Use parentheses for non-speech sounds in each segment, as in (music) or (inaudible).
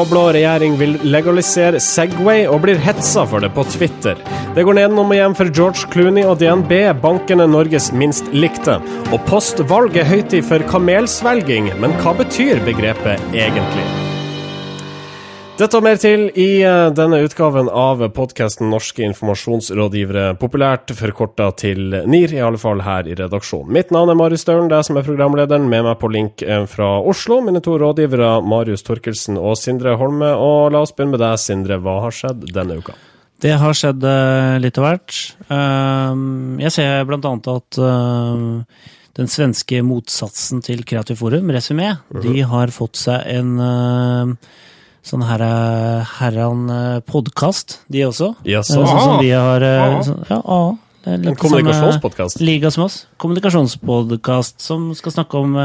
blå-blå regjering vil legalisere Segway og blir hetsa for det på Twitter. Det går nedenom og hjem for George Clooney og DNB, bankene Norges minst likte. Og postvalg er høytid for kamelsvelging, men hva betyr begrepet egentlig? Dette og mer til i eh, denne utgaven av podkasten Norske informasjonsrådgivere, populært forkorta til NIR, i alle fall her i redaksjonen. Mitt navn er Marius Staulen, det er som er programlederen. Med meg på link eh, fra Oslo, mine to rådgivere Marius Torkelsen og Sindre Holme. Og la oss begynne med deg, Sindre. Hva har skjedd denne uka? Det har skjedd uh, litt av hvert. Uh, jeg ser annet at den svenske motsatsen til Kreativ Forum, Resumé, de har fått seg en sånn her herran podkast, de også. Yes, så. Sånn som vi har sånn, Ja, A. En kommunikasjonspodkast? Liga som oss. Kommunikasjonspodkast som skal snakke om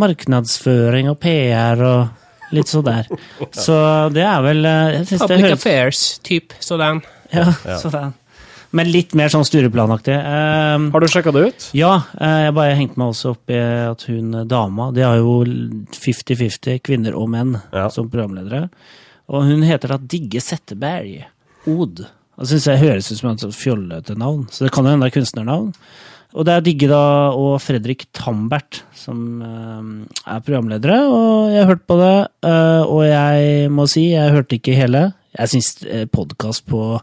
markedsføring og PR og litt sånn der. (laughs) Så det er vel Public affairs-type sånn. Ja, sånn. Men litt mer sånn Stureplan-aktig. Uh, har du sjekka det ut? Ja, uh, jeg bare hengte meg også opp i at hun dama De har jo 50-50 kvinner og menn ja. som programledere. Og hun heter da Digge Setteberg. Od. Det syns jeg høres ut som et fjollete navn, så det kan jo hende det er kunstnernavn. Og det er Digge da og Fredrik Tambert som uh, er programledere, og jeg har hørt på det. og jeg må si, jeg hørte ikke hele. Jeg syns podkast på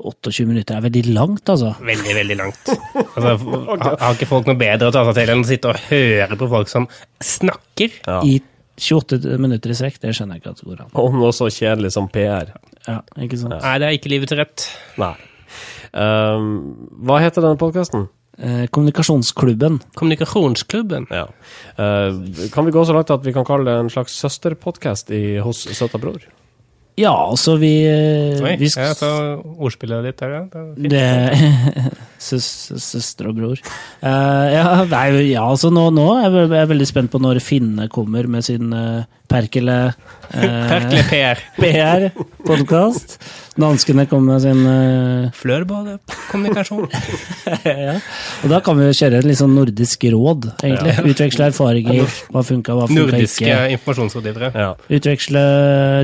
28 minutter er veldig langt, altså. Veldig, veldig langt. Altså, har ikke folk noe bedre å ta seg til enn å sitte og høre på folk som snakker? Ja. I 28 minutter i strekk, det skjønner jeg ikke at det går an. Om noe så kjedelig som PR. Ja, ikke sant? Nei, det er ikke livet til rett. Nei. Um, hva heter denne podkasten? Eh, kommunikasjonsklubben. Kommunikasjonsklubben? Ja. Uh, kan vi gå så langt at vi kan kalle det en slags søsterpodkast hos Søta Bror? Ja, altså vi, Oi, vi jeg tar ordspillet litt her, ja. (laughs) Søster og bror. Uh, ja, nei, ja, altså nå, nå er jeg, jeg veldig spent på når Finne kommer med sin uh, Perkele eh, Perkele PR. PR-podkast. Danskene kommer med sin eh, Flørbade-kommunikasjon. (laughs) ja. Og da kan vi jo kjøre et litt sånn nordisk råd, egentlig. Ja. Utveksle erfaringer. Hva funka, hva funka ikke. Nordiske informasjonsrådgivere. Ja. Utveksle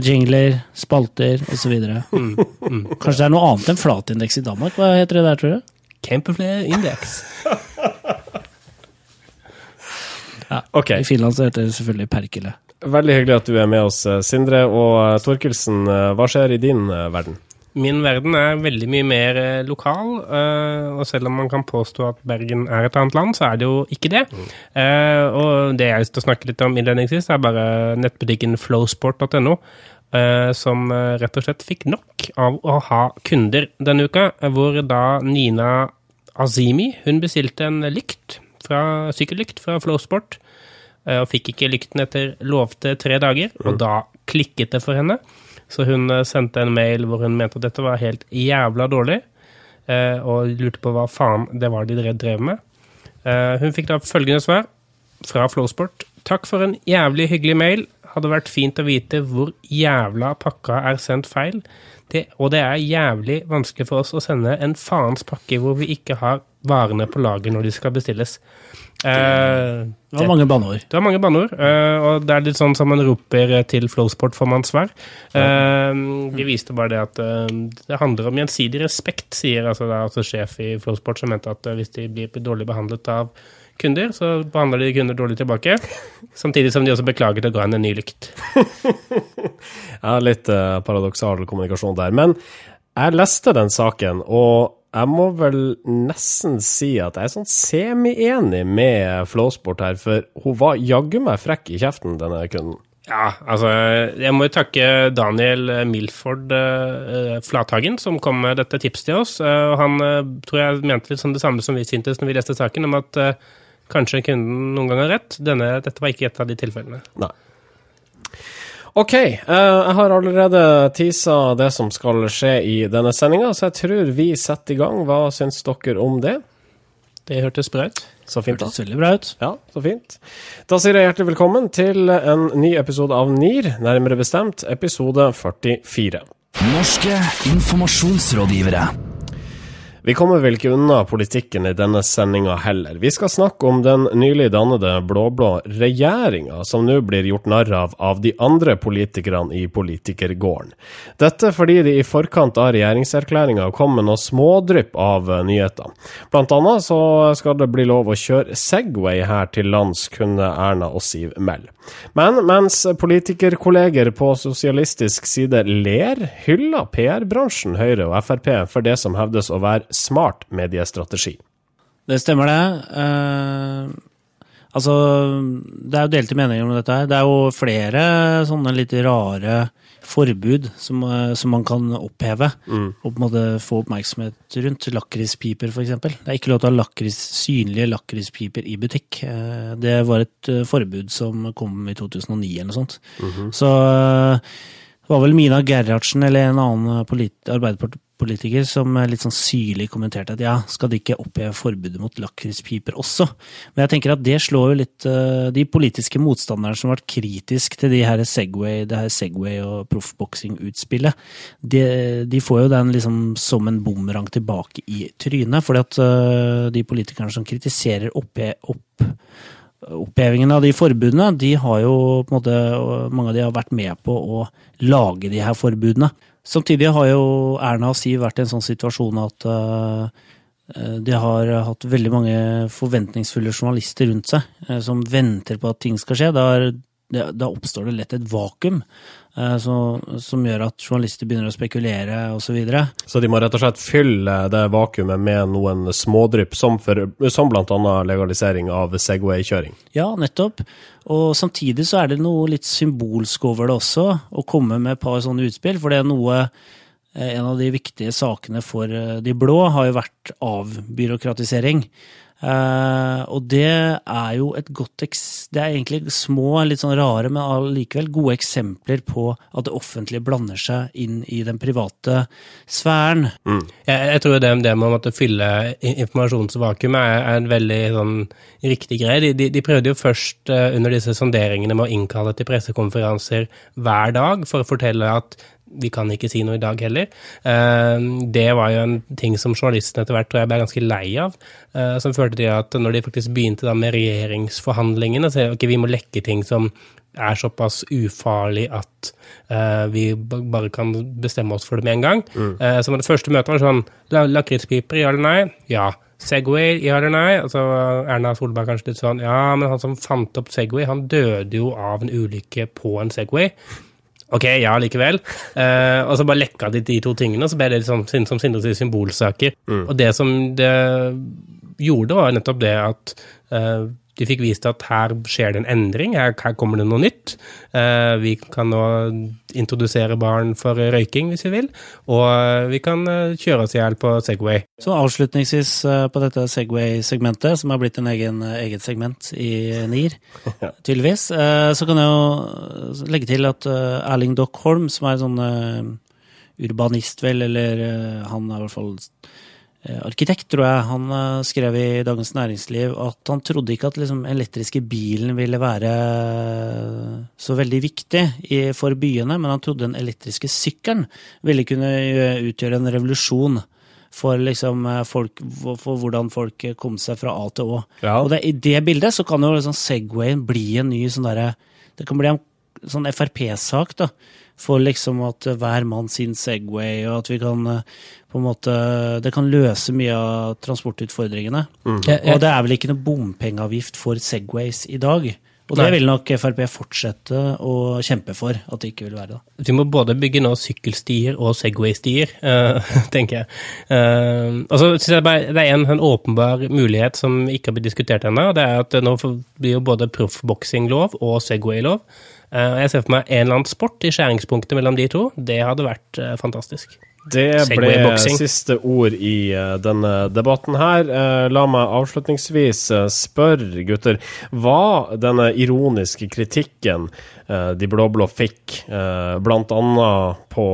jingler, spalter osv. Mm, mm. Kanskje det er noe annet enn flatindeks i Danmark? Hva heter det der, tror du? Campeflare-indeks. (laughs) ja. Okay. I Finland så heter det selvfølgelig Perkele. Veldig hyggelig at du er med oss, Sindre. Og Torkelsen, hva skjer i din verden? Min verden er veldig mye mer lokal, og selv om man kan påstå at Bergen er et annet land, så er det jo ikke det. Mm. Og det jeg har lyst til å snakke litt om innledningsvis, er bare nettbutikken flowsport.no. Som rett og slett fikk nok av å ha kunder denne uka, hvor da Nina Azimi hun bestilte en lykt fra, sykkellykt fra Flowsport og fikk ikke lykten etter lovte tre dager, og da klikket det for henne. Så hun sendte en mail hvor hun mente at dette var helt jævla dårlig, og lurte på hva faen det var de drev med. Hun fikk da følgende svar fra Flowsport. Takk for en jævlig hyggelig mail. Hadde vært fint å vite hvor jævla pakka er sendt feil. Det, og det er jævlig vanskelig for oss å sende en faens pakke hvor vi ikke har varene på lager når de skal bestilles. Uh, det var mange banneord. Det var mange banneord, uh, og det er litt sånn som man roper til Flowsport får man svar. Uh, de viste bare det at det handler om gjensidig respekt, sier altså, da, altså sjef i Flowsport, som mente at hvis de blir dårlig behandlet av kunder, så behandler de kunder dårlig tilbake. Samtidig som de også beklager til å gå inn en ny lykt. (laughs) ja, litt paradoksal kommunikasjon der. Men jeg leste den saken, og jeg må vel nesten si at jeg er sånn semi-enig med Flowsport her, for hun var jaggu meg frekk i kjeften, denne kunden. Ja, altså Jeg må jo takke Daniel Milford uh, Flathagen, som kom med dette tipset til oss. Uh, han uh, tror jeg mente litt sånn det samme som vi syntes når vi leste saken, om at kanskje kunden noen gang har rett. Denne, dette var ikke et av de tilfellene. Nei. OK, jeg har allerede tisa det som skal skje i denne sendinga, så jeg tror vi setter i gang. Hva syns dere om det? Det hørtes bra ut. Så fint, da. Hørtes veldig bra ut. Ja, så fint. Da sier jeg hjertelig velkommen til en ny episode av NIR, nærmere bestemt episode 44. Norske informasjonsrådgivere. Vi kommer vel ikke unna politikken i denne sendinga heller. Vi skal snakke om den nylig dannede blå-blå regjeringa, som nå blir gjort narr av av de andre politikerne i politikergården. Dette fordi de i forkant av regjeringserklæringa kom med noe smådrypp av nyheter. Blant annet så skal det bli lov å kjøre Segway her til lands, kunne Erna og Siv melde. Men mens politikerkolleger på sosialistisk side ler, hyller PR-bransjen Høyre og Frp for det som hevdes å være smart mediestrategi. Det stemmer, det. Uh, altså, det er jo delte meninger om dette her. Det er jo flere sånne litt rare forbud som, eh, som man kan oppheve. Mm. Og på en måte få oppmerksomhet rundt. Lakrispiper, f.eks. Det er ikke lov til å ha lakris, synlige lakrispiper i butikk. Uh, det var et forbud som kom i 2009 eller noe sånt. Mm -hmm. Så det var vel Mina Gerhardsen eller en annen arbeiderpartipolitiker som litt sånn syrlig kommenterte at ja, skal de ikke oppheve forbudet mot lakrispiper også? Men jeg tenker at det slår jo litt uh, De politiske motstanderne som har vært kritisk til de her Segway, det her Segway og proffboksing-utspillet, de, de, får jo den liksom som en bumerang tilbake i trynet. fordi at uh, de politikerne som kritiserer oppe, opp opphevingen av de forbudene, de har jo på en måte, mange av de har vært med på å lage de her forbudene. Samtidig har jo Erna og Siv vært i en sånn situasjon at uh, de har hatt veldig mange forventningsfulle journalister rundt seg, uh, som venter på at ting skal skje. Da, er, da oppstår det lett et vakuum. Eh, så, som gjør at journalister begynner å spekulere osv. Så, videre. så de må rett og slett fylle det vakuumet med noen smådrypp, som, for, som bl.a. legalisering av Segway-kjøring? Ja, nettopp. Og samtidig så er det noe litt symbolsk over det også, å komme med et par sånne utspill. For det er noe eh, En av de viktige sakene for eh, de blå har jo vært avbyråkratisering. Uh, og det er jo et godt Det er egentlig små, litt sånn rare, men allikevel gode eksempler på at det offentlige blander seg inn i den private sfæren. Mm. Jeg, jeg, tror det, det med å måtte fylle informasjonsvakuumet er, er, en veldig sånn riktig greie. De, de, de prøvde jo først uh, under disse sonderingene med å innkalle til pressekonferanser hver dag for å fortelle at vi kan ikke si noe i dag heller. Eh, det var jo en ting som journalistene etter hvert tror jeg ble ganske lei av. Eh, som førte til at når de faktisk begynte med regjeringsforhandlingene, så ok, vi må lekke ting som er såpass ufarlig at uh, vi bare kan bestemme oss for det med en gang. Mm. Så det første møtet var sånn Lakrispiper, ja eller nei? Ja. Segway, ja eller nei? Altså Erna Solberg kanskje litt sånn Ja, men han som fant opp Segway, han døde jo av en ulykke på en Segway. Ok, ja, likevel. Eh, og så bare lekka de de to tingene, og så ble det liksom, som Sindre sier, symbolsaker. Mm. Og det som det gjorde, var nettopp det at eh, de fikk vist at her skjer det en endring, her, her kommer det noe nytt. Eh, vi kan nå introdusere barn for røyking hvis vi vil, og eh, vi kan eh, kjøre oss i hjel på Segway. Så avslutningsvis eh, på dette Segway-segmentet, som har blitt en egen, eget segment i NIR, (laughs) tydeligvis, eh, så kan jeg jo legge til at Erling Dock Holm, som er sånn urbanist, vel, eller han er i hvert fall arkitekt, tror jeg, han eh, skrev i Dagens Næringsliv at han trodde ikke at liksom, elektriske bilen ville være så veldig viktig i, for byene, men han trodde den elektriske sykkelen ville kunne utgjøre en revolusjon for, liksom, eh, folk, for hvordan folk kom seg fra A til Å. Ja. Og det, i det bildet så kan jo liksom Segwayen bli en ny sånn derre Det kan bli en sånn Frp-sak, da for liksom at hver mann sin Segway, og at vi kan eh, på en måte Det kan løse mye av transportutfordringene. Mm. Og det er vel ikke noe bompengeavgift for Segways i dag. Og det vil nok Frp fortsette å kjempe for at det ikke vil være det. Vi må både bygge nå sykkelstier og Segway-stier, uh, (laughs) tenker jeg. Uh, og så jeg bare, Det er en, en, åpenbar mulighet som ikke har blitt diskutert ennå. Det er at nå blir jo både proffboksing lov og Segway lov. Uh, jeg ser for meg en eller annen sport i skjæringspunktet mellom de to. Det hadde vært fantastisk. Det ble siste ord i uh, denne debatten her. La meg avslutningsvis spørre, gutter, hva denne ironiske kritikken de blå-blå fikk, bl.a. på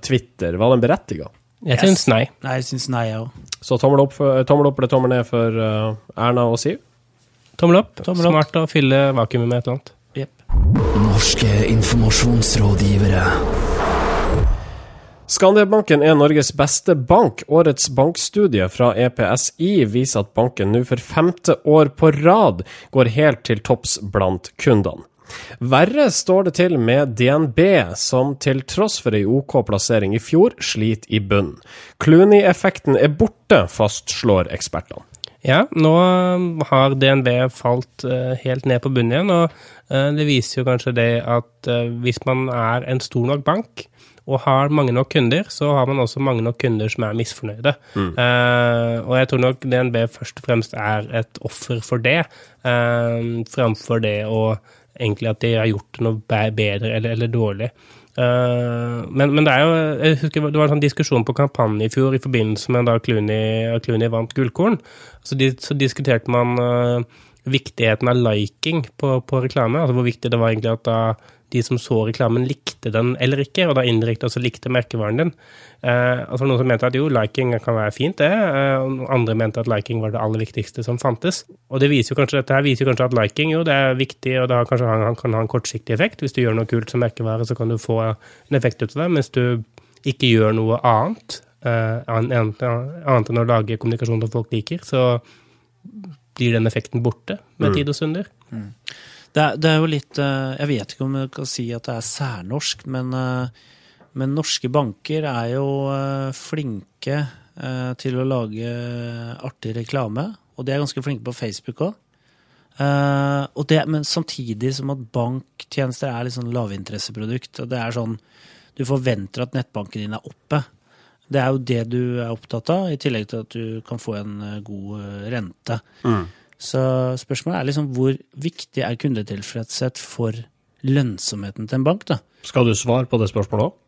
Twitter, var den berettiga? Jeg syns nei. Nei, jeg syns nei, jeg òg. Så tommel opp, tommel opp, eller tommel ned for Erna og Siv? Tommel opp. Tommel opp. Smart å fylle vakuumet med et eller annet. Norske informasjonsrådgivere. Skandiabanken er Norges beste bank. Årets bankstudie fra EPSI viser at banken nå for femte år på rad går helt til topps blant kundene. Verre står det til med DNB, som til tross for ei OK plassering i fjor, sliter i bunn. Clooney-effekten er borte, fastslår ekspertene. Ja, nå har DNB falt uh, helt ned på bunnen igjen, og uh, det viser jo kanskje det at hvis man er en stor nok bank, og har mange nok kunder, så har man også mange nok kunder som er misfornøyde. Mm. Uh, og jeg tror nok DNB først og fremst er et offer for det, uh, framfor det å egentlig at de har gjort noe bedre eller, eller dårlig. Uh, men, men, det er jo jeg husker Det var en sånn diskusjon på kampanje i fjor i forbindelse med da Clooney, Clooney vant Gullkorn. Så, de, så diskuterte man uh, viktigheten av liking på, på, reklame. Altså hvor viktig det var egentlig at da de som så reklamen, likte den eller ikke, og da indirekte også likte merkevaren din. Uh, altså Noen som mente at jo, liking kan være fint, det. Uh, andre mente at liking var det aller viktigste som fantes. Og det viser jo kanskje, dette her viser jo kanskje at liking jo, det er viktig, og det kanskje, han, kan ha en kortsiktig effekt. Hvis du gjør noe kult som merkevare, så kan du få en effekt ut av det. Mens du ikke gjør noe annet, annet, annet enn å lage kommunikasjon som folk liker, så blir den effekten borte med mm. tid og stunder. Mm. Det er, det er, jo litt eh, Jeg vet ikke om jeg kan si at det er særnorsk, men, eh, men norske banker er jo eh, flinke til å lage artig reklame. Og de er ganske flinke på Facebook òg. men samtidig som at banktjenester er litt sånn lavinteresseprodukt. Og det er sånn Du forventer at nettbanken din er oppe. Det er jo det du er opptatt av, i tillegg til at du kan få en god rente. Mm. Så spørsmålet er liksom hvor viktig er kundetilfredshet for lønnsomheten til en bank, da? Skal du svare på det spørsmålet òg?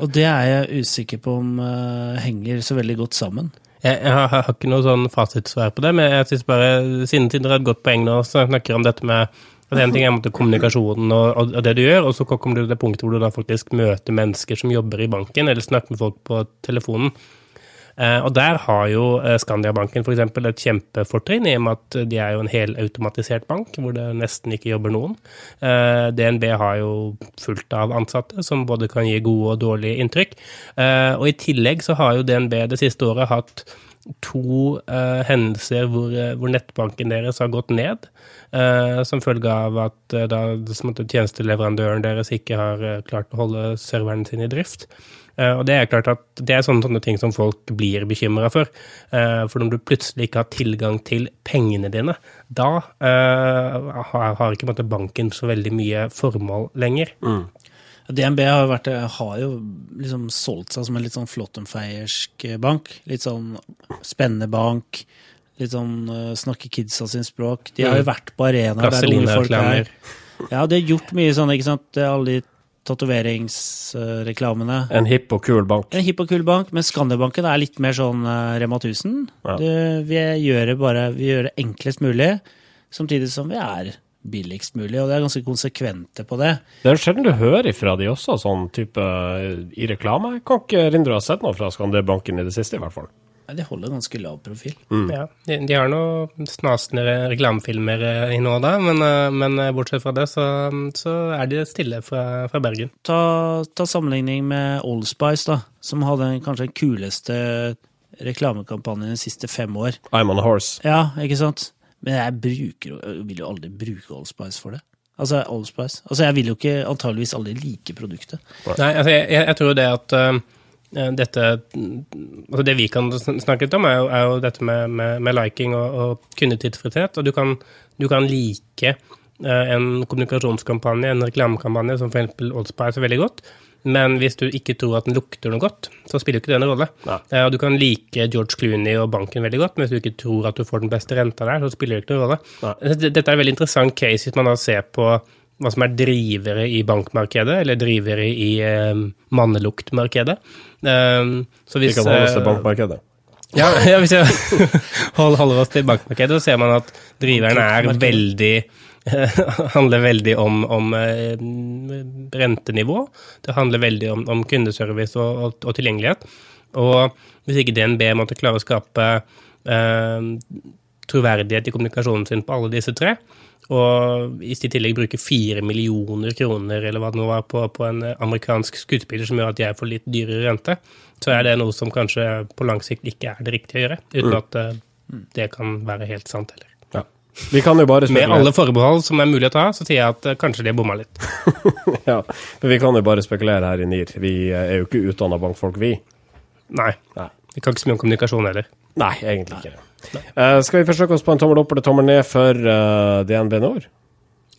Og det er jeg usikker på om uh, henger så veldig godt sammen. Jeg, jeg, har, jeg har, ikke noe sånn fasitsvar på det, men jeg synes bare, siden dere har et godt poeng nå, så snakker om dette med at En ting er kommunikasjonen og, og, det du gjør, og så kommer du til det punktet hvor du da faktisk møter mennesker som jobber i banken, eller snakker med folk på telefonen. Eh, og der har jo eh, Skandiabanken f.eks. et kjempefortrinn, i og med at de er jo en helautomatisert bank, hvor det nesten ikke jobber noen. Eh, DNB har jo fullt av ansatte som både kan gi gode og dårlige inntrykk. Og i tillegg så har jo DNB det siste året hatt to uh, hendelser hvor, hvor, nettbanken deres har gått ned, uh, som følge av at uh, da, tjenesteleverandøren deres ikke har klart å holde serveren sin i drift. Eh, og det er klart at det er sånne, sånne ting som folk blir bekymra for. Eh, for når du plutselig ikke har tilgang til pengene dine, da har, har, ikke banken så veldig mye formål lenger. Mm. DNB har, vært, har, jo liksom solgt seg som en litt sånn flåttenfeiersk bank. Litt sånn spennende bank. Litt sånn uh, snakke kidsa sin språk. De har jo mm. vært på arenaer der unge folk er. Ja, de har gjort mye sånn, ikke sant. Alle de tatoveringsreklamene. En hipp og kul bank. En hipp og kul bank, men Skandiabanken er litt mer sånn uh, Rema 1000. Ja. Det, vi, gjør det bare, vi gjør det enklest mulig, samtidig som vi er billigst mulig, og det er ganske konsekvente på det. Det er sjelden du hører ifra de også, sånn type i reklame. Jeg kan ikke erindre å ha sett noe fra Skandiabanken i det siste, i hvert fall. Nei, De holder ganske lav profil. Mm. Ja, de, de, har noen snasende reklamefilmer eh, i nå og da, men, eh, men, eh, bortsett fra det så, så er de stille fra, fra Bergen. Ta, ta, sammenligning med Allspice, da, som hadde kanskje den kuleste reklamekampanjen de siste fem år. I'm on a horse. Ja, ikke sant? Men jeg bruker, vil jo aldri bruke Allspice for det. Altså, Allspice. Altså, jeg vil jo ikke antageligvis aldri like produktet. Nei, altså, jeg, jeg tror det at uh, dette altså Det vi kan snakke litt om, er jo, er jo dette med, med, med, liking og, og kundetidsfrihet. Og du kan, du kan like uh, en kommunikasjonskampanje, en reklamekampanje som f.eks. Oddspice veldig godt. Men hvis du ikke tror at den lukter noe godt, så spiller jo ikke det en rolle. Ja. Eh, du kan like George Clooney og banken veldig godt, men hvis du ikke tror at du får den beste renta der, så spiller det ikke noen rolle. Ja. Dette er en veldig interessant case hvis man da ser på hva som er drivere i bankmarkedet, eller drivere i eh, manneluktmarkedet. Um, så hvis, Vi kan holde oss til eh, bankmarkedet. Ja, (laughs) ja hvis jeg (laughs) holder oss til bankmarkedet, så ser man at driveren er veldig (laughs) handler veldig om, om uh, rentenivå. Det handler veldig om, om kundeservice og, og, og, tilgjengelighet. Og hvis ikke DNB måtte klare å skape eh, troverdighet i kommunikasjonen sin på alle disse tre. Og hvis de i tillegg bruker fire millioner kroner eller hva det nå var på, på en amerikansk skuespiller som gjør at jeg får litt dyrere rente, så er det noe som kanskje på lang sikt ikke er det riktige å gjøre. Uten mm. at uh, det kan være helt sant heller. Vi kan jo bare spekulere. Med alle forbehold som er mulig å ta, så sier jeg at uh, kanskje de har bomma litt. (laughs) ja, men vi kan jo bare spekulere her i NIR. Vi er jo ikke utdanna bankfolk, vi. Nei. Nei. Vi kan ikke så mye om kommunikasjon heller. Nei, egentlig ikke. Uh, skal vi forsøke oss på en tommel opp eller tommel ned for uh, DNB Nord?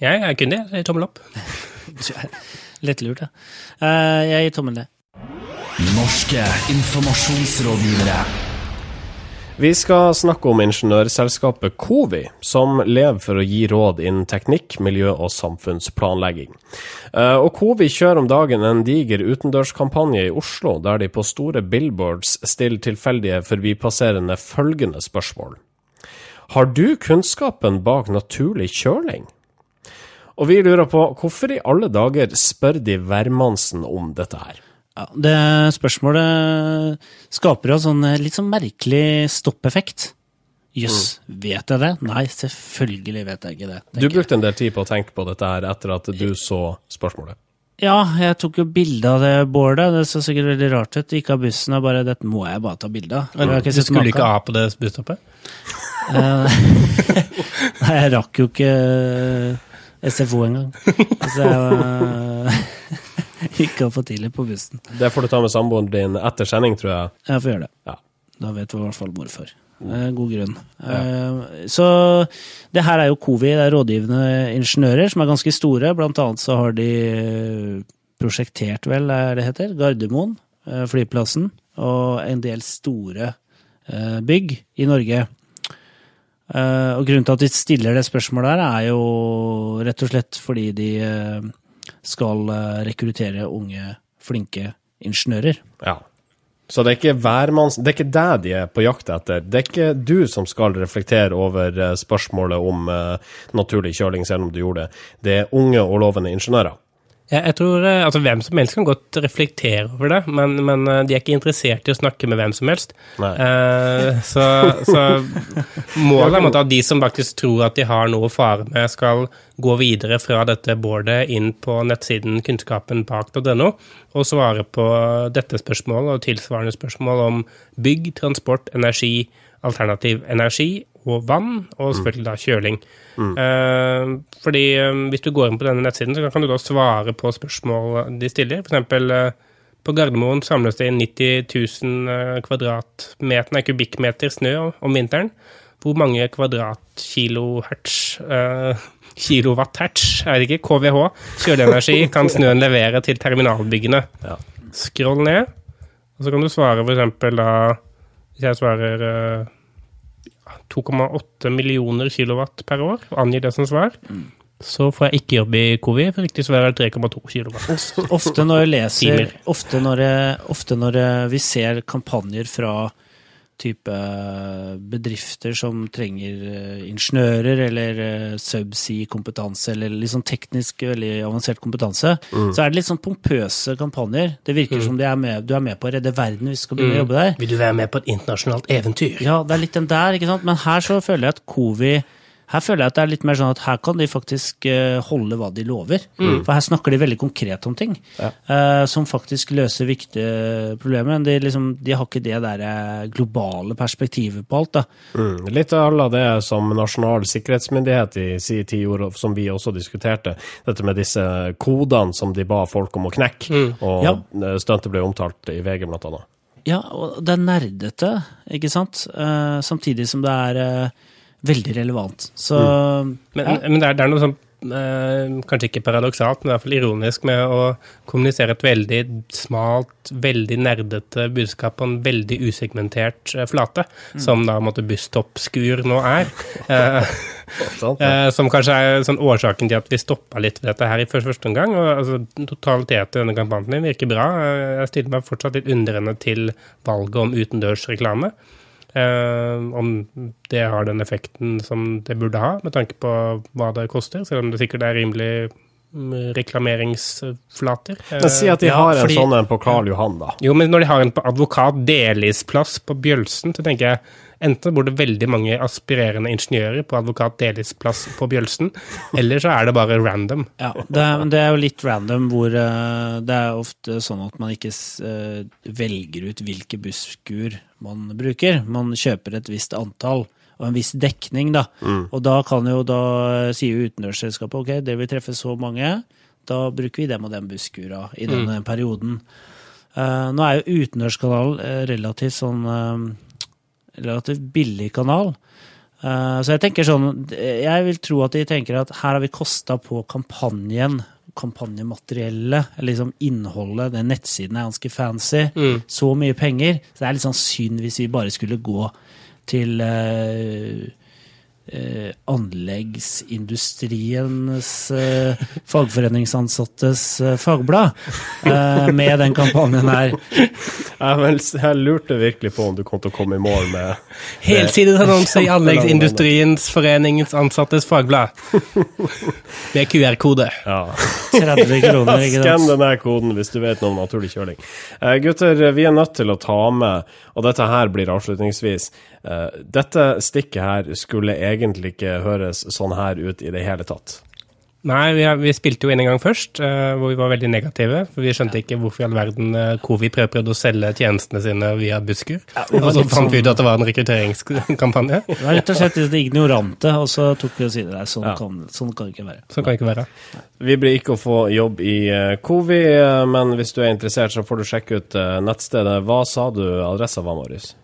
Jeg er kun det. Jeg gir tommel opp. (laughs) litt lurt, ja. Uh, jeg gir tommel ned. Norske informasjonsrådgivere. Vi skal snakke om ingeniørselskapet Covi, som lever for å gi råd innen teknikk, miljø og samfunnsplanlegging. Eh, og Covi kjører om dagen en diger utendørskampanje i Oslo, der de på store billboards stiller tilfeldige forbipasserende følgende spørsmål. Har du kunnskapen bak naturlig kjøling? Og vi lurer på hvorfor i alle dager spør de hvermannsen om dette her? Ja, det spørsmålet skaper en sånn eh, litt sånn merkelig stoppeffekt. Jøss, yes, mm. vet jeg det? Nei, selvfølgelig vet jeg ikke det. Du brukte en del tid på å tenke på dette her etter at du så spørsmålet. Ja, jeg tok jo bilde av det boardet. Det så sikkert veldig rart ut. Gikk av bussen og bare 'Dette må jeg bare ta bilde av'. Du skulle ikke ha på det busstoppet? (laughs) Eh, (laughs) nei, jeg rakk jo ikke SFO engang. Så jeg (laughs) Ikke for tidlig på bussen. Det får du ta med samboeren din etter sending, tror jeg. Jeg får gjøre det. Ja. Da vet vi i hvert fall hvorfor. Eh, god grunn. Ja. Eh, så det her er jo COVI, det er rådgivende ingeniører som er ganske store. Blant annet så har de eh, prosjektert, vel, er det heter, Gardermoen, flyplassen, og en del store bygg i Norge. Og grunnen til at de stiller det spørsmålet her, er jo rett og slett fordi de skal eh, rekruttere unge, flinke ingeniører. Ja. Så det er ikke hvermanns... Det er ikke deg de er på jakt etter. Det er ikke du som skal reflektere over eh, spørsmålet om uh, naturlig kjøling, selv om du gjorde det. Det er unge og lovende ingeniører. Jeg tror eh, altså Hvem som helst kan godt reflektere over det, men, men eh, de er ikke interessert i å snakke med hvem som helst. Eh, så, så, målet er at de som faktisk tror at de har noe å fare med, skal gå videre fra dette boardet inn på nettsiden kunnskapenbak.no og svare på dette spørsmålet og tilsvarende spørsmål om bygg, transport, energi, alternativ energi og vann, og mm. selvfølgelig da kjøling. Mm. Uh, fordi um, hvis du går inn på denne nettsiden, så kan du da svare på spørsmål de stiller. For eksempel uh, på Gardermoen samles det inn 90 000 kvadratmeter, nei, kubikkmeter snø om vinteren. Hvor mange kvadratkilohertz uh, kilowatt-hertz, er det ikke, KVH, kjøleenergi kan snøen levere til terminalbyggene. Ja. Skroll ned, og så kan du svare for eksempel da Hvis jeg svarer uh, 2,8 millioner kilowatt per år, angir det som svar. Mm. Så får jeg ikke jobbe i Covi, for riktig svar er 3,2 kilowatt. Ofte når, leser, ofte, når, ofte når vi ser kampanjer fra type bedrifter som trenger eh, ingeniører eller eh, subsea-kompetanse eller litt sånn teknisk veldig avansert kompetanse, mm. så er det litt sånn pompøse kampanjer. Det virker mm. som er med, du er med på å redde verden hvis du skal begynne mm. å jobbe der. Vil du være med på et internasjonalt eventyr? Ja, det er litt den der, ikke sant. Men her så føler jeg at Covi her føler jeg at det er litt mer sånn at her kan de faktisk eh, holde hva de lover. Mm. For her snakker de veldig konkret om ting ja. uh, som faktisk løser viktige problemer. Men de, liksom, de har ikke det der eh, globale perspektivet på alt. da. Mm. Litt av alle det som Nasjonal sikkerhetsmyndighet i sin tid gjorde, som vi også diskuterte. Dette med disse kodene som de ba folk om å knekke. Mm. Og ja. stuntet ble omtalt i VG, blant annet. Ja, og det er nerdete, ikke sant? Uh, samtidig som det er uh, veldig relevant. Så mm. Men, ja. men det, er, det, er, noe sånn eh, kanskje ikke paradoksalt, men i hvert fall ironisk med å kommunisere et veldig smalt, veldig nerdete budskap på en veldig usegmentert eh, flate, mm. som da måtte busstoppskur nå er. (laughs) Eh, som kanskje er sånn årsaken til at vi stoppa litt ved dette her i første, første omgang. og altså, Totaliteten i denne kampanjen virker bra. Jeg stiller meg fortsatt litt undrende til valget om utendørsreklame. Eh, om det har den effekten som det burde ha, med tanke på hva det koster, selv om det sikkert er rimelig reklameringsflater. Men Si at de Ja, har en fordi- sånn en på Karl Johan, da. Jo, men når de har en på advokat Delis-plass på Bjølsen, så tenker jeg enten bor det veldig mange aspirerende ingeniører på advokat Delis-plass på Bjølsen, eller så er det bare random. Ja, det er, det er jo litt random hvor eh, det er ofte sånn at man ikke eh, velger ut hvilke busskur man bruker. Man kjøper et visst antall og en viss dekning, da. Og da kan jo da sier jo utenriksselskapet ok, dere vil treffe så mange, da bruker vi dem og den busskura i denne perioden. Uh, nå er jo Utendørskanalen eh, relativt sånn eh, relativt billig kanal. Eh, Så jeg tenker sånn Jeg vil tro at de tenker at her har vi kosta på kampanjen, kampanjemateriellet, liksom innholdet, den nettsiden er ganske fancy, så mye penger. Så det er litt sånn synd hvis vi bare skulle gå til eh, eh, anleggsindustriens eh, fagforeningsansattes eh, fagblad eh, med den kampanjen her. Jeg, men jeg lurte virkelig på om du kom til å komme i mål med (laughs) Helsidesannonse i (laughs) Anleggsindustriens foreningens ansattes fagblad. Med QR-kode. ja. 30 kroner, ikke Skann den koden hvis du vet noe om naturlig kjøling. Eh, gutter, vi er nødt til å ta med, og dette her blir avslutningsvis Dette stikket her skulle egentlig ikke høres sånn her ut i det hele tatt. Nei, vi, har, vi spilte jo inn en gang først, eh, hvor vi var veldig negative. For vi skjønte ikke hvorfor i all verden Covi prøv- prøvde å selge tjenestene sine via Buskur. Ja, og så fant vi sånn- ut at det var en rekrutteringskampanje. Det var rett og slett det ignorante, og så tok vi oss i det. der. Sånn, Ja. kan, sånn kan det ikke være. Sånn kan det ikke være. Vi blir ikke å få jobb i Covi, eh, men hvis du er interessert, så får du sjekke ut eh, nettstedet. Hva sa du adressa var, Marius?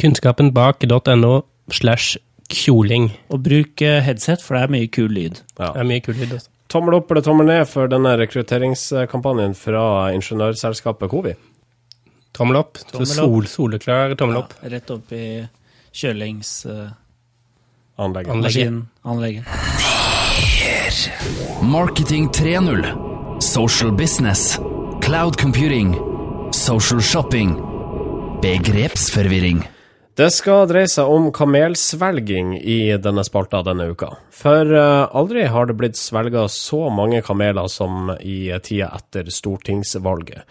Kunnskapenbak.no slash kjoling. Og bruk eh, headset, for det er mye kul lyd. Ja. Det er mye kul lyd. også. Tommel opp eller tommel ned for denne rekrutteringskampanjen fra ingeniørselskapet Covi? Tommel opp. Så Tommel opp. sol, soleklar tommel opp. Ja, rett opp i kjølingsmaskinen. Anlegget. anlegget. Marketing 3.0. Social business. Cloud computing. Social shopping. Begrepsforvirring. Det skal dreie seg om kamelsvelging i denne spalta denne uka. For eh, aldri har det blitt svelga så mange kameler som i tida etter stortingsvalget.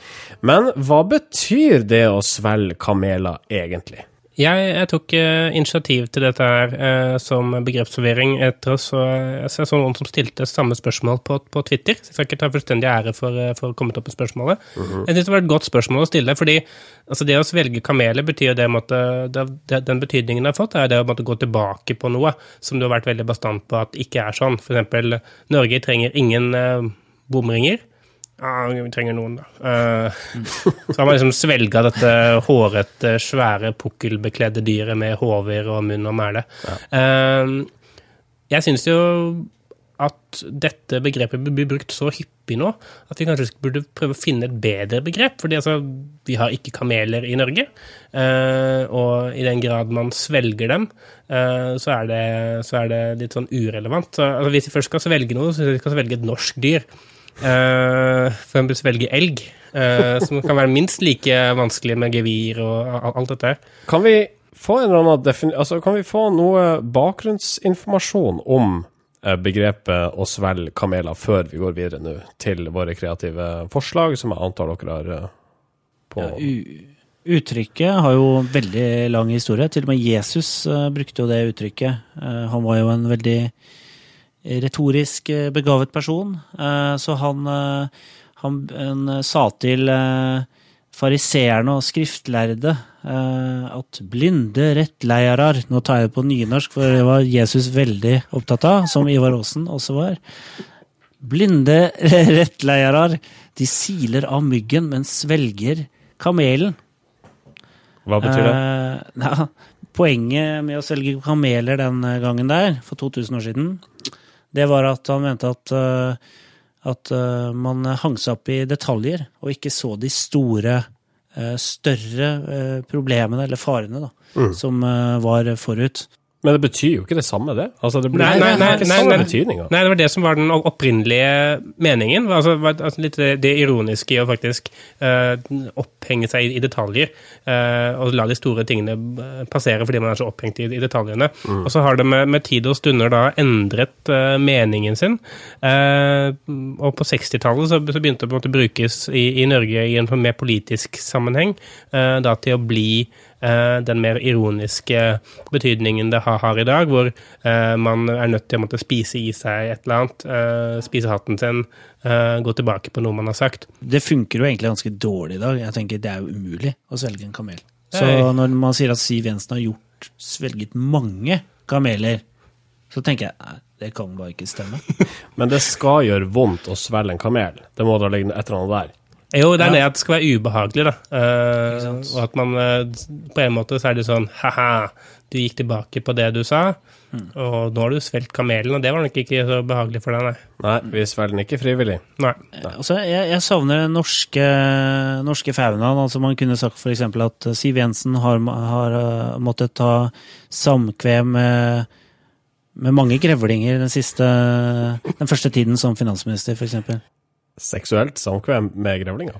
Men hva betyr det å svelge kameler egentlig? Jeg, jeg tok uh, initiativ til dette her uh, som begrepsforvirring etter oss, og jeg så noen som stilte samme spørsmål på, på Twitter. Så jeg skal ikke ta fullstendig ære for, uh, for å ha kommet opp med spørsmålet. Jeg synes det var et godt spørsmål å stille, fordi altså, det å svelge kameler betyr det, måtte, det, Den betydningen det har fått, er det å måtte gå tilbake på noe som du har vært veldig bastant på at ikke er sånn. Eksempel, Norge trenger ingen bomringer. Ja, vi trenger noen, da. Uh, så har man liksom svelga dette hårete, svære, pukkelbekledde dyret med hover og munn og mæle. Eh, jeg syns jo at dette begrepet blir brukt så hyppig nå at vi kanskje burde prøve å finne et bedre begrep. fordi altså, vi har ikke kameler i Norge. eh, og i den grad man svelger dem, eh, så, er det, så er det litt sånn urelevant. Så, altså, hvis vi først skal svelge noe, så skal vi svelge et norsk dyr. Uh, for eksempel svelge elg, eh, som kan være minst like vanskelig med gevir og alt dette. Kan vi få en eller annen altså, kan vi få noe bakgrunnsinformasjon om eh, begrepet å svelge kameler før vi går videre nå til våre kreative forslag, som jeg antar dere har eh, på Ja, u uttrykket har jo veldig lang historie. Til og med Jesus uh, brukte jo det uttrykket. Uh, han var jo en veldig retorisk eh, begavet person, Eh, så han, eh, han, han sa til fariseerne og skriftlærde at blinde rettleiarar Nå tar jeg det på nynorsk, for det var Jesus veldig opptatt av, som Ivar Aasen også var. Blinde (laughs) rettleiarar, de siler av myggen, men svelger kamelen. Hva betyr det? Eh, (laughs) ja, poenget med å svelge kameler den gangen der, for 2000 år siden, det var at han mente at, eh, at eh, man hang seg opp i detaljer, og ikke så de store, eh, større problemene, eller farene, da, som eh, var forut. Men det betyr jo ikke det samme, det. Altså, det blir Nei, nei, nei, nei, nei. betydninga. Nei, det var det som var den opprinnelige meningen. Altså, altså litt det, det ironiske i å faktisk uh, opphenge seg i, i detaljer. Uh, og la de store tingene eh, passere fordi man er så opphengt i, i detaljene. Og så har det med, med tid og stunder da endret uh, meningen sin. Og på 60-tallet så, så begynte det på en måte brukes i, i Norge i en sånn mer politisk sammenheng, da til å bli den mer ironiske betydningen det har, har i dag, hvor eh, man er nødt til å måtte spise i seg et eller annet, eh, spise hatten sin, eh, gå tilbake på noe man har sagt. Det funker jo egentlig ganske dårlig i dag. Jeg tenker Det er jo umulig å svelge en kamel. Så når man sier at Siv Jensen har gjort, svelget mange kameler, så tenker jeg nei, det kan bare ikke stemme. (laughs) Men det skal gjøre vondt å svelge en kamel. Det må da ligge et eller annet der. Jo, det er Ja. det at det skal være ubehagelig, da. Uh, og at man eh, På en måte så er det sånn ha-ha, du gikk tilbake på det du sa, Mm. og nå har du svelget kamelen, og det var nok ikke så behagelig for deg, nei. Nei, vi svelger den ikke frivillig. nei. Altså, jeg, jeg savner den norske, norske faunaen. Altså, man kunne sagt f.eks. at Siv Jensen har, har uh, måttet ta samkvem med, med mange grevlinger den, siste, den første tiden som finansminister, f.eks. Seksuelt samkvem med grevlinger.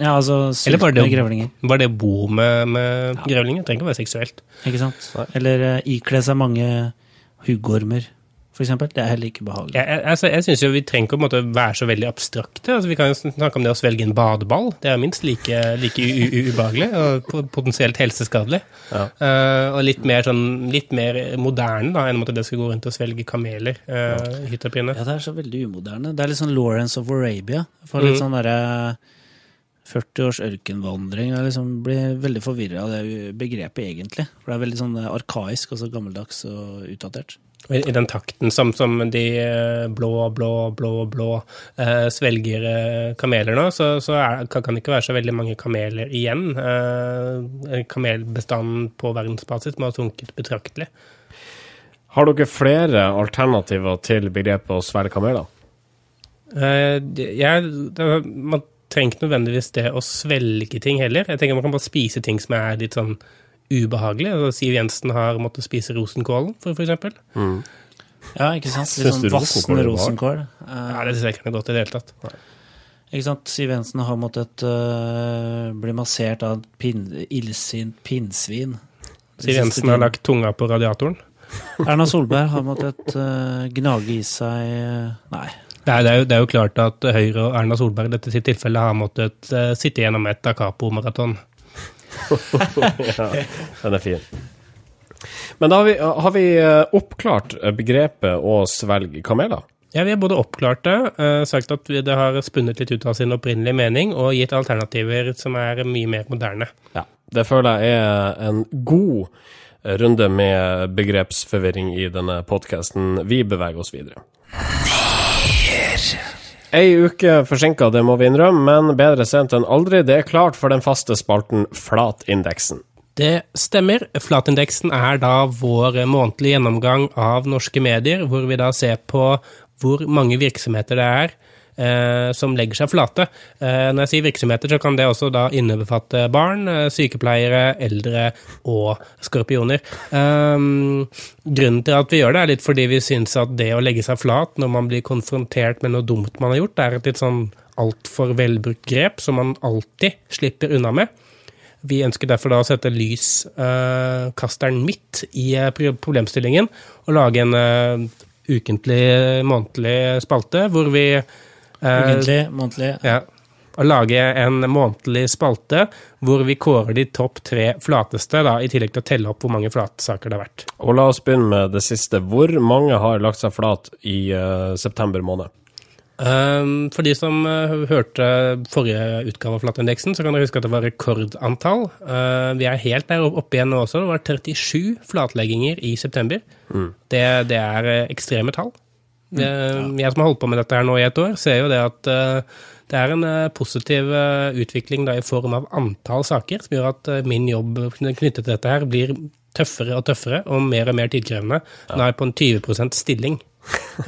Ja, altså Eller bare det, grevlinger. bare det å bo med, med grevlinger. Trenger ikke å være seksuelt. Ikke sant? Nei. Eller uh, ikle seg mange huggormer, for eksempel. Det er heller ikke behagelig. Jeg, jeg, altså, jeg syns jo vi trenger ikke å være så veldig abstrakte. Altså, vi kan jo snakke om det å svelge en badeball. Det er minst like, like u u ubehagelig og potensielt helseskadelig. Ja. Uh, og litt mer, sånn, litt mer moderne da, enn at det skal gå rundt og svelge kameler. Uh, ja. Ja, det er så veldig umoderne. Det er litt sånn Lawrence of Arabia. For litt Mm. sånn derre 40 års ørkenvandring. Jeg liksom blir veldig forvirra av det begrepet, egentlig. For det er veldig sånn arkaisk altså gammeldags og utdatert. I, I den takten som, som de eh, blå, blå, blå, blå eh, svelger eh, kameler nå, så, så er, kan, kan det ikke være så veldig mange kameler igjen. Eh, kamelbestanden på verdensbasis må ha sunket betraktelig. Har dere flere alternativer til begrepet å svelge kameler? Eh, det- jeg, det, man trenger ikke nødvendigvis det å svelge ting heller. Jeg tenker Man kan bare spise ting som er litt sånn ubehagelig. Altså, Siv Jensen har måttet spise rosenkålen, for, for eksempel. Ja, ikke sant? Litt sånn vassende rosenkål Ja, Det synes jeg ikke er godt i det hele tatt. ikke sant? Siv Jensen har måttet uh, bli massert av et pin, illsint pinnsvin. Siv Jensen har lagt tunga på radiatoren. Erna Solberg har måttet uh, gnage i seg uh, Nei. Det er, det, er jo, det er jo klart at Høyre og Erna Solberg i dette sitt tilfelle har måttet uh, sitte gjennom et Da Capo-maraton. (laughs) ja, den er fin. Men da har vi, har vi eh, oppklart begrepet å svelge kameler. Ja, vi har både oppklart det, uh, sagt at det har spunnet litt ut av sin opprinnelige mening, og gitt alternativer som er mye mer moderne. Ja, det føler jeg er en god runde med begrepsforvirring i denne podkasten. Vi beveger oss videre. Ei uke forsinka, det må vi innrømme, men bedre sent enn aldri. Det er klart for den faste spalten Flatindeksen. Det stemmer. Flatindeksen er da vår månedlige gjennomgang av norske medier, hvor vi da ser på hvor mange virksomheter det er eh, som legger seg flate. Eh, når jeg sier virksomheter, så kan det også da innebefatte barn, eh, sykepleiere, eldre og skorpioner. Um, grunnen til at vi gjør det, er litt fordi vi syns at det å legge seg flat når man blir konfrontert med noe dumt man har gjort, det er et litt sånn altfor velbrukt grep som man alltid slipper unna med. Vi ønsker derfor da å sette lyskasteren midt i eh, problemstillingen og lage en eh, ukentlig, månedlig spalte hvor vi eh, Ukentlig, månedlig. ja, å lage en månedlig spalte hvor vi kårer de topp tre flateste, da, i tillegg til å telle opp hvor mange flatsaker det har vært. Og la oss begynne med det siste. Hvor mange har lagt seg flat i uh, september måned? Um, for de som uh, hørte forrige utgave av Flatindeksen, så kan dere huske at det var rekordantall. Uh, vi er helt der oppe igjen nå også. Det var 37 flatlegginger i september. Det, det er eh, ekstreme tall. Det, Jeg som har holdt på med dette her nå i et år, ser jo det at eh, det er en eh, positiv eh, utvikling da i form av antall saker, som gjør at min jobb knyttet til dette her blir tøffere og tøffere og mer og mer tidkrevende. Nå er jeg på en 20% stilling.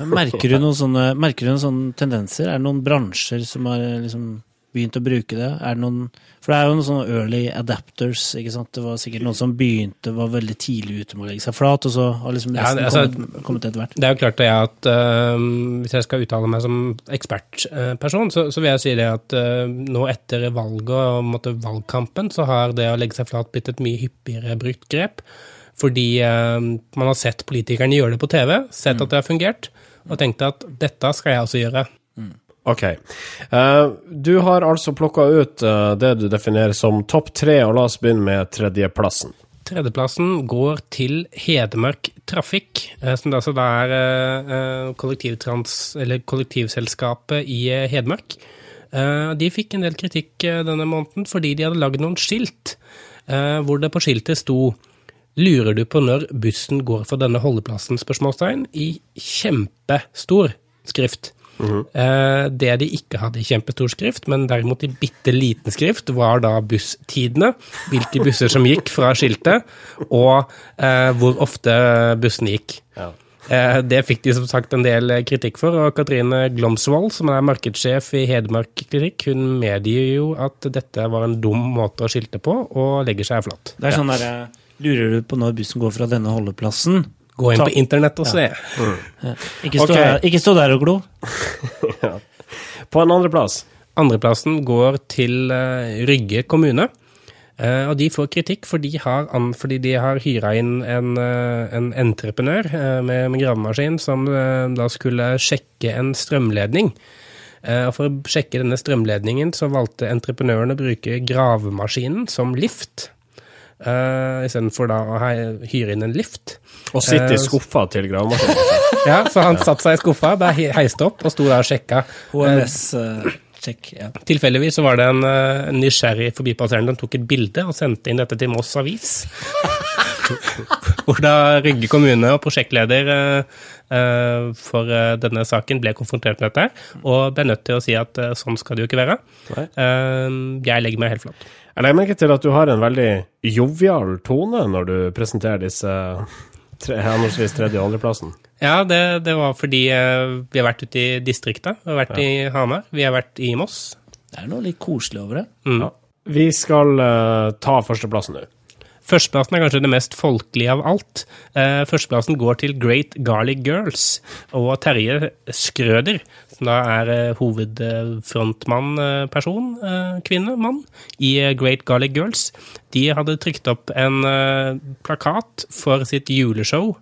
Merker du noen sånne, merker du noen sånne tendenser? Er det noen bransjer som har liksom begynt å bruke det? Er det noen For det er jo noen sånne early adapters, ikke sant. Det var sikkert noen som begynte, var veldig tidlig ute med å legge seg flat, og så har liksom Ja, resten det- altså, kommet, kommet etter hvert. Det er jo klart det at uh, Hvis jeg skal uttale meg som ekspertperson, så, så vil jeg si det at uh, nå etter valget og måtte, valgkampen, så har det å legge seg flat blitt et mye hyppigere brukt grep. Fordi uh, man har sett politikerne gjøre det på TV, sett at det har fungert, og tenkte at dette skal jeg også gjøre. Ok. Uh, du har altså plukka ut uh, det du definerer som topp tre, og la oss begynne med tredjeplassen. Tredjeplassen går til Hedmark Trafikk, eh, som altså er kollektivselskapet i Hedmark. De fikk en del kritikk denne måneden fordi de hadde lagd noen skilt, hvor det på skiltet sto Lurer du på når bussen går fra denne holdeplassen? spørsmålstegn, i kjempestor skrift. Eh, Det de ikke hadde i kjempestor skrift, men derimot i bitte liten skrift, var da busstidene. Hvilke (laughs) busser som gikk fra skiltet, og eh, hvor ofte bussene gikk. Ja. Eh, Det fikk de som sagt en del kritikk for, og Katrine Glomsvold, som er markedssjef i Hedmark Klinikk, hun medgir jo at dette var en dum måte å skilte på, og legger seg flat. Det er sånn der, Lurer du på når bussen går fra denne holdeplassen? Gå inn Ta- på internett og se. Ikke stå, okay. der, ikke stå der og glo. (laughs) På en andreplass. Andreplassen går til uh, Rygge kommune. Uh, og de får kritikk fordi de har, an, fordi de har hyra inn en, uh, en entreprenør med, med gravemaskin som da skulle sjekke en strømledning. Eh, og for å sjekke denne strømledningen så valgte entreprenøren å bruke gravemaskinen som lift. Uh, Istedenfor da å hyre inn en lift. Og sitte i Eh, skuffa til gravemaskinen. (laughs) Ja, Så han satte seg i skuffa, ble he- heist opp og sto der og sjekka. HMS-sjekk. ja. Tilfeldigvis så var det en, eh, en nysgjerrig forbipasserende som tok et bilde og sendte inn dette til Moss Avis. (laughs) Hvor da Rygge kommune og prosjektleder eh, eh, for eh, denne saken ble konfrontert med dette, og ble nødt til å si at eh, sånn skal det jo ikke være. Eh, jeg legger meg helt flat. Jeg legger merke til at du har en veldig jovial tone når du presenterer disse tre, henholdsvis tredje- og andreplassen. Ja, det, det var fordi eh, vi har vært ute i distrikta. Vi har vært i Hamar, vi har vært i Moss. Det er noe litt koselig over det. Mm. Vi skal uh, ta førsteplassen nå. Førsteplassen er kanskje det mest folkelige av alt. Uh, førsteplassen går til Great Garlic Girls og Terje Skrøder, som da er eh, hovedfrontmann, eh, person, eh, kvinne, mann, i Great Garlic Girls. De hadde trykt opp en plakat for sitt juleshow.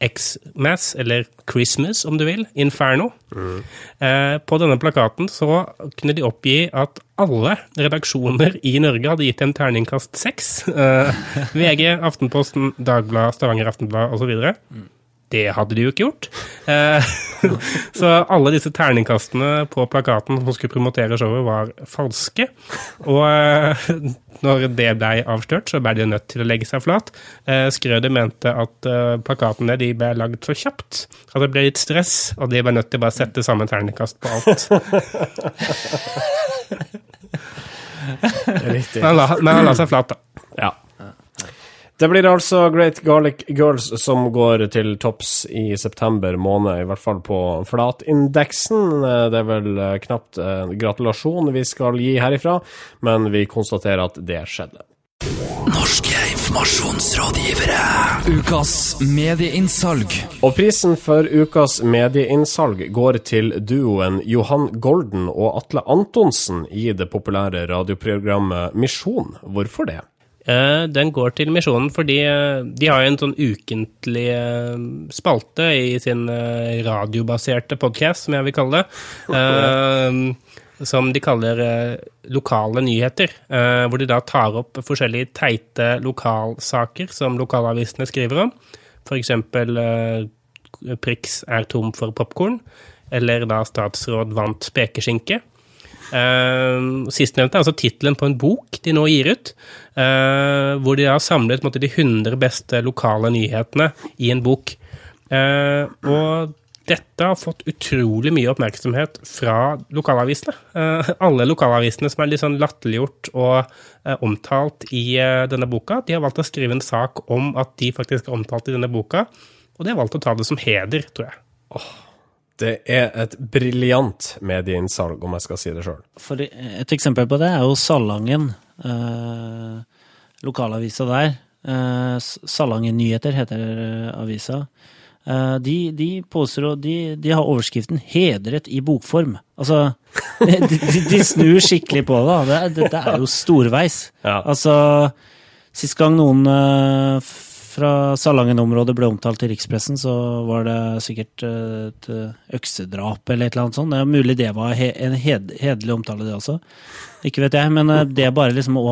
X-Mass, eller Christmas om du vil, Inferno. Eh, på denne plakaten så kunne de oppgi at alle redaksjoner i Norge hadde gitt dem terningkast seks. Eh, VG, Aftenposten, Dagbladet, Stavanger Aftenblad osv. Det hadde de jo ikke gjort. Eh, (laughs) så alle disse terningkastene på plakaten som skulle promotere showet, var falske. Og eh, når det ble avslørt, så ble de nødt til å legge seg flat. Eh, Skrøder mente at plakatene de ble lagd for kjapt at det ble litt stress, og de ble nødt til å bare sette samme terningkast på alt. (laughs) Men han la, men han la seg flat, da. Det blir altså Great Garlic Girls som går til topps i september måned, i hvert fall på flatindeksen. Det er vel eh, knapt en gratulasjon vi skal gi herifra, men vi konstaterer at det skjedde. Norske informasjonsrådgivere. Ukas medieinnsalg. Og prisen for ukas medieinnsalg går til duoen Johan Golden og Atle Antonsen i det populære radioprogrammet Misjon. Hvorfor det? Eh, Den går til Misjonen fordi eh, de har en sånn ukentlig eh, spalte i sin radiobaserte podkast, som jeg vil kalle det. (laughs) Som de kaller lokale nyheter. eh, Hvor de da tar opp forskjellige teite lokalsaker som lokalavisene skriver om. Eh, Prix er tom for popkorn. Eller da statsråd vant spekeskinke. Uh, Sistnevnte er altså tittelen på en bok de nå gir ut, uh, hvor de har samlet måte, de 100 beste lokale nyhetene i en bok. Uh, og dette har fått utrolig mye oppmerksomhet fra lokalavisene. Alle lokalavisene som er litt sånn latterliggjort og omtalt i denne boka, de har valgt å skrive en sak om at de faktisk er omtalt i denne boka, og de har valgt å ta det som heder, tror jeg. Det er et briljant medieinnsalg, om jeg skal si det sjøl. Et eksempel på det er jo Salangen, eh, lokalavisa der. Eh, Salangen Nyheter heter eh, avisa. Eh, de, de påstår de, de har overskriften 'Hedret i bokform'. Altså, (laughs) de, de snur skikkelig på det. Dette det, det er jo storveis. Ja. Altså, sist gang noen uh, fra Salangen-området ble omtalt i rikspressen, så var det sikkert eh, et eh, øksedrap eller et eller annet sånt. Det er mulig det var en hederlig omtale, det også. Ikke vet jeg, men eh, det bare liksom å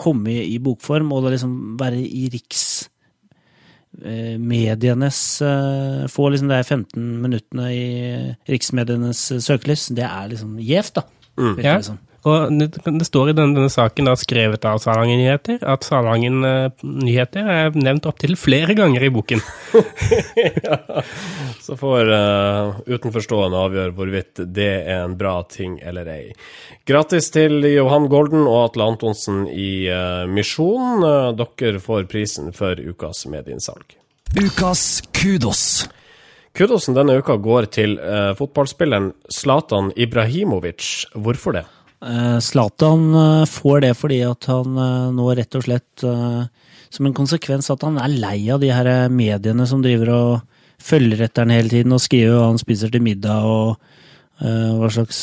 komme i bokform og liksom være i riksmedienes Få liksom de 15 minuttene i riksmedienes søkelys, det er liksom gjevt, da. Mm. du Liksom. Og det, det står i denne, denne, saken, da, skrevet av Salangen Nyheter, at Salangen uh, Nyheter er nevnt opptil flere ganger i boken. (laughs) ja. Så får uh, utenforstående avgjøre hvorvidt det er en bra ting eller ei. Grattis til Johan Golden og Atle Antonsen i uh, Misjon. Uh, dere får prisen for ukas medieinnsalg. Ukas kudos. Kudosen denne uka går til fotballspilleren Zlatan Ibrahimovic. Hvorfor det? Zlatan eh, får det fordi at han eh, nå rett og slett eh, Som en konsekvens at han er lei av de her mediene som driver og følger etter han hele tiden og skriver hva han spiser til middag og hva slags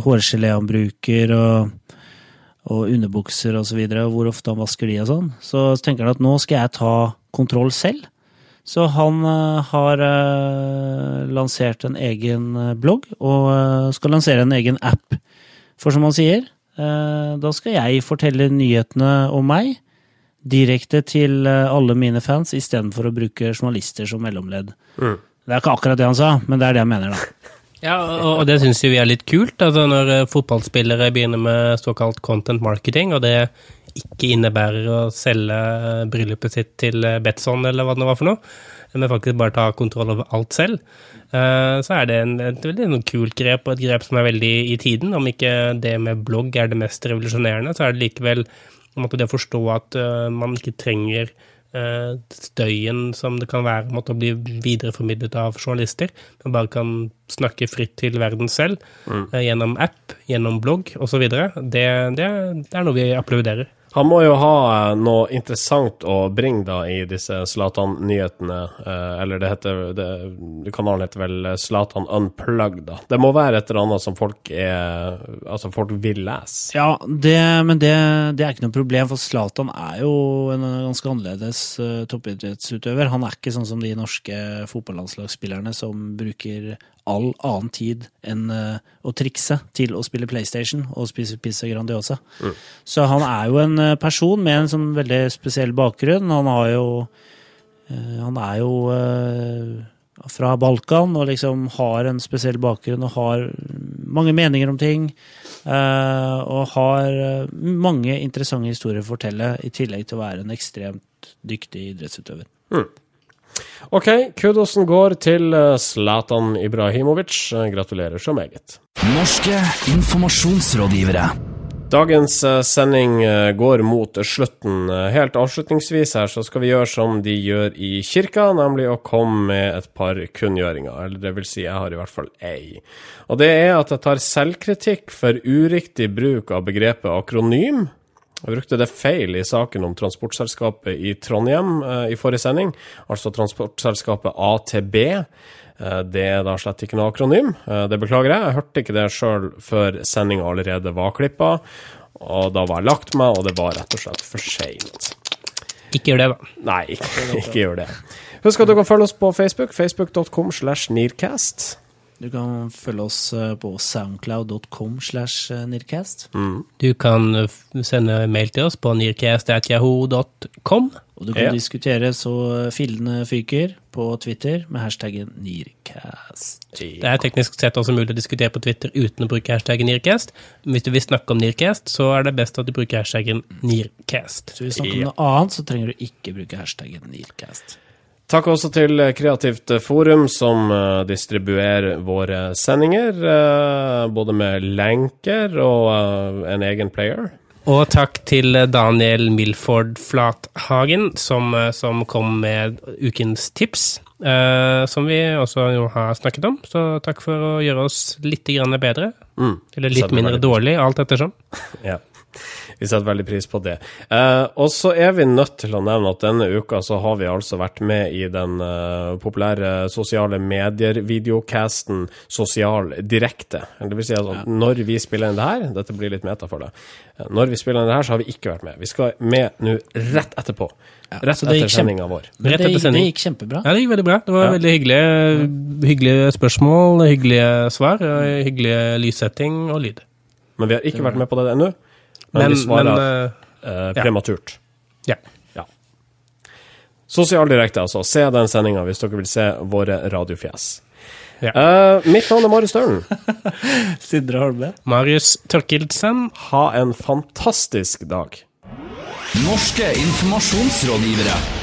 hårgelé han bruker og, og underbukser og så videre, og hvor ofte han vasker de og sånn. Så tenker han at nå skal jeg ta kontroll selv. Så han har lansert en egen blogg og skal lansere en egen app for som han sier, eh, da skal jeg fortelle nyhetene om meg direkte til eh, alle mine fans, istedenfor å bruke journalister som mellomledd. Mm. Det er ikke akkurat det han sa, men det er det jeg mener, da. (laughs) Ja, og det syns vi er litt kult, altså når eh, fotballspillere begynner med såkalt content marketing, og det ikke innebærer å selge bryllupet sitt til Betson eller hva det var for noe, men faktisk bare ta kontroll over alt selv. Eh, så er det en, et veldig en kult grep, og et grep som er veldig i tiden. Om ikke det med blogg er det mest revolusjonerende, så er det likevel det å forstå at uh, man ikke trenger uh, støyen som det kan være måtte bli videreformidlet av journalister, Man bare kan snakke fritt til verden selv mm. gjennom app, gjennom blogg osv. Det, det, det er noe vi applauderer. Han må jo ha eh, noe interessant å bringe da i disse Zlatan-nyhetene. Eh, eller det heter det, Kanalen heter vel Zlatan Unplugged, da. Det må være et eller annet som folk er Altså, folk vil lese. Ja, det, men det, det, er ikke noe problem, for Zlatan er jo en ganske annerledes toppidrettsutøver. Han er ikke sånn som de norske fotballandslagsspillerne som bruker all annen tid enn uh, å trikse til å spille PlayStation og spise pizza Grandiosa. Mm. Så han er jo en uh, person med en sånn veldig spesiell bakgrunn. Han har jo uh, Han er jo fra Balkan og liksom har en spesiell bakgrunn og har mange meninger om ting. og har mange interessante historier å fortelle, i tillegg til å være en ekstremt dyktig idrettsutøver. Mm. OK, kudosen går til eh, Zlatan Ibrahimovic. Eh, gratulerer så meget. Norske informasjonsrådgivere. Dagens eh, sending går mot slutten. Helt avslutningsvis her så skal vi gjøre som de gjør i kirka, nemlig å komme med et par kunngjøringer. Eller det vil si, jeg har i hvert fall ei. Og det er at jeg tar selvkritikk for uriktig bruk av begrepet akronym jeg brukte det feil i saken om transportselskapet i Trondheim eh, i forrige sending, altså transportselskapet ATB. Eh, det er da slett ikke noe akronym. Eh, det beklager jeg. Jeg hørte ikke det sjøl før sendinga allerede var klippa. Og da var jeg lagt meg, og det var rett og slett for seint. Ikke gjør det, da. Nei, ikke, (laughs) ikke gjør det. Husk at du kan følge oss på Facebook. Facebook.com slash Nearcast. Du kan følge oss eh, på soundcloud.com slash nirkast. Nearcast. Mm. Du kan eh, sende mail til oss på nearcast.yahoo.com. Og du kan ja. diskutere så fillene fyker på Twitter med hashtaggen Nearcast. Det er teknisk sett også mulig å diskutere på Twitter uten å bruke hashtaggen Nearcast. Men hvis du vil snakke om Nearcast, så er det best at du bruker hashtaggen Nearcast. Så hvis du snakker om noe annet, så trenger du ikke bruke hashtaggen Nearcast. Takk også til Kreativt Forum, som uh, distribuerer våre sendinger. Uh, både med lenker og uh, en egen player. Og takk til Daniel Milford Flathagen, som, eh, som kom med ukens tips. Som vi også har snakket om. Så takk for å gjøre oss litt grann bedre. Mm. Eller litt mindre dårlig, alt ettersom. (laughs) ja. Vi setter veldig pris på det. Eh, og så er vi nødt til å nevne at denne uka så har vi altså vært med i den eh, populære sosiale medier-videocasten Sosial direkte. Det vil si at ja. når vi spiller inn det her, dette blir litt meta for det, når vi spiller inn det her, så har vi ikke vært med. Vi skal med nå rett etterpå. Rett etter sendinga vår. Det, det, gikk kjempebra. Ja, det gikk veldig bra. Det var ja. veldig hyggelige, hyggelige spørsmål, hyggelige svar, hyggelige lyssetting og lyd. Men vi har ikke vært med på det ennå. Men, men vi svarer men, uh, prematurt. Ja. ja. Sosialdirekte, altså. Se den sendinga hvis dere vil se våre radiofjes. Ja. Uh, mitt navn er Marius Stølen. (laughs) Sindre Holme. Marius Tørkildsen. Ha en fantastisk dag. Norske informasjonsrådgivere.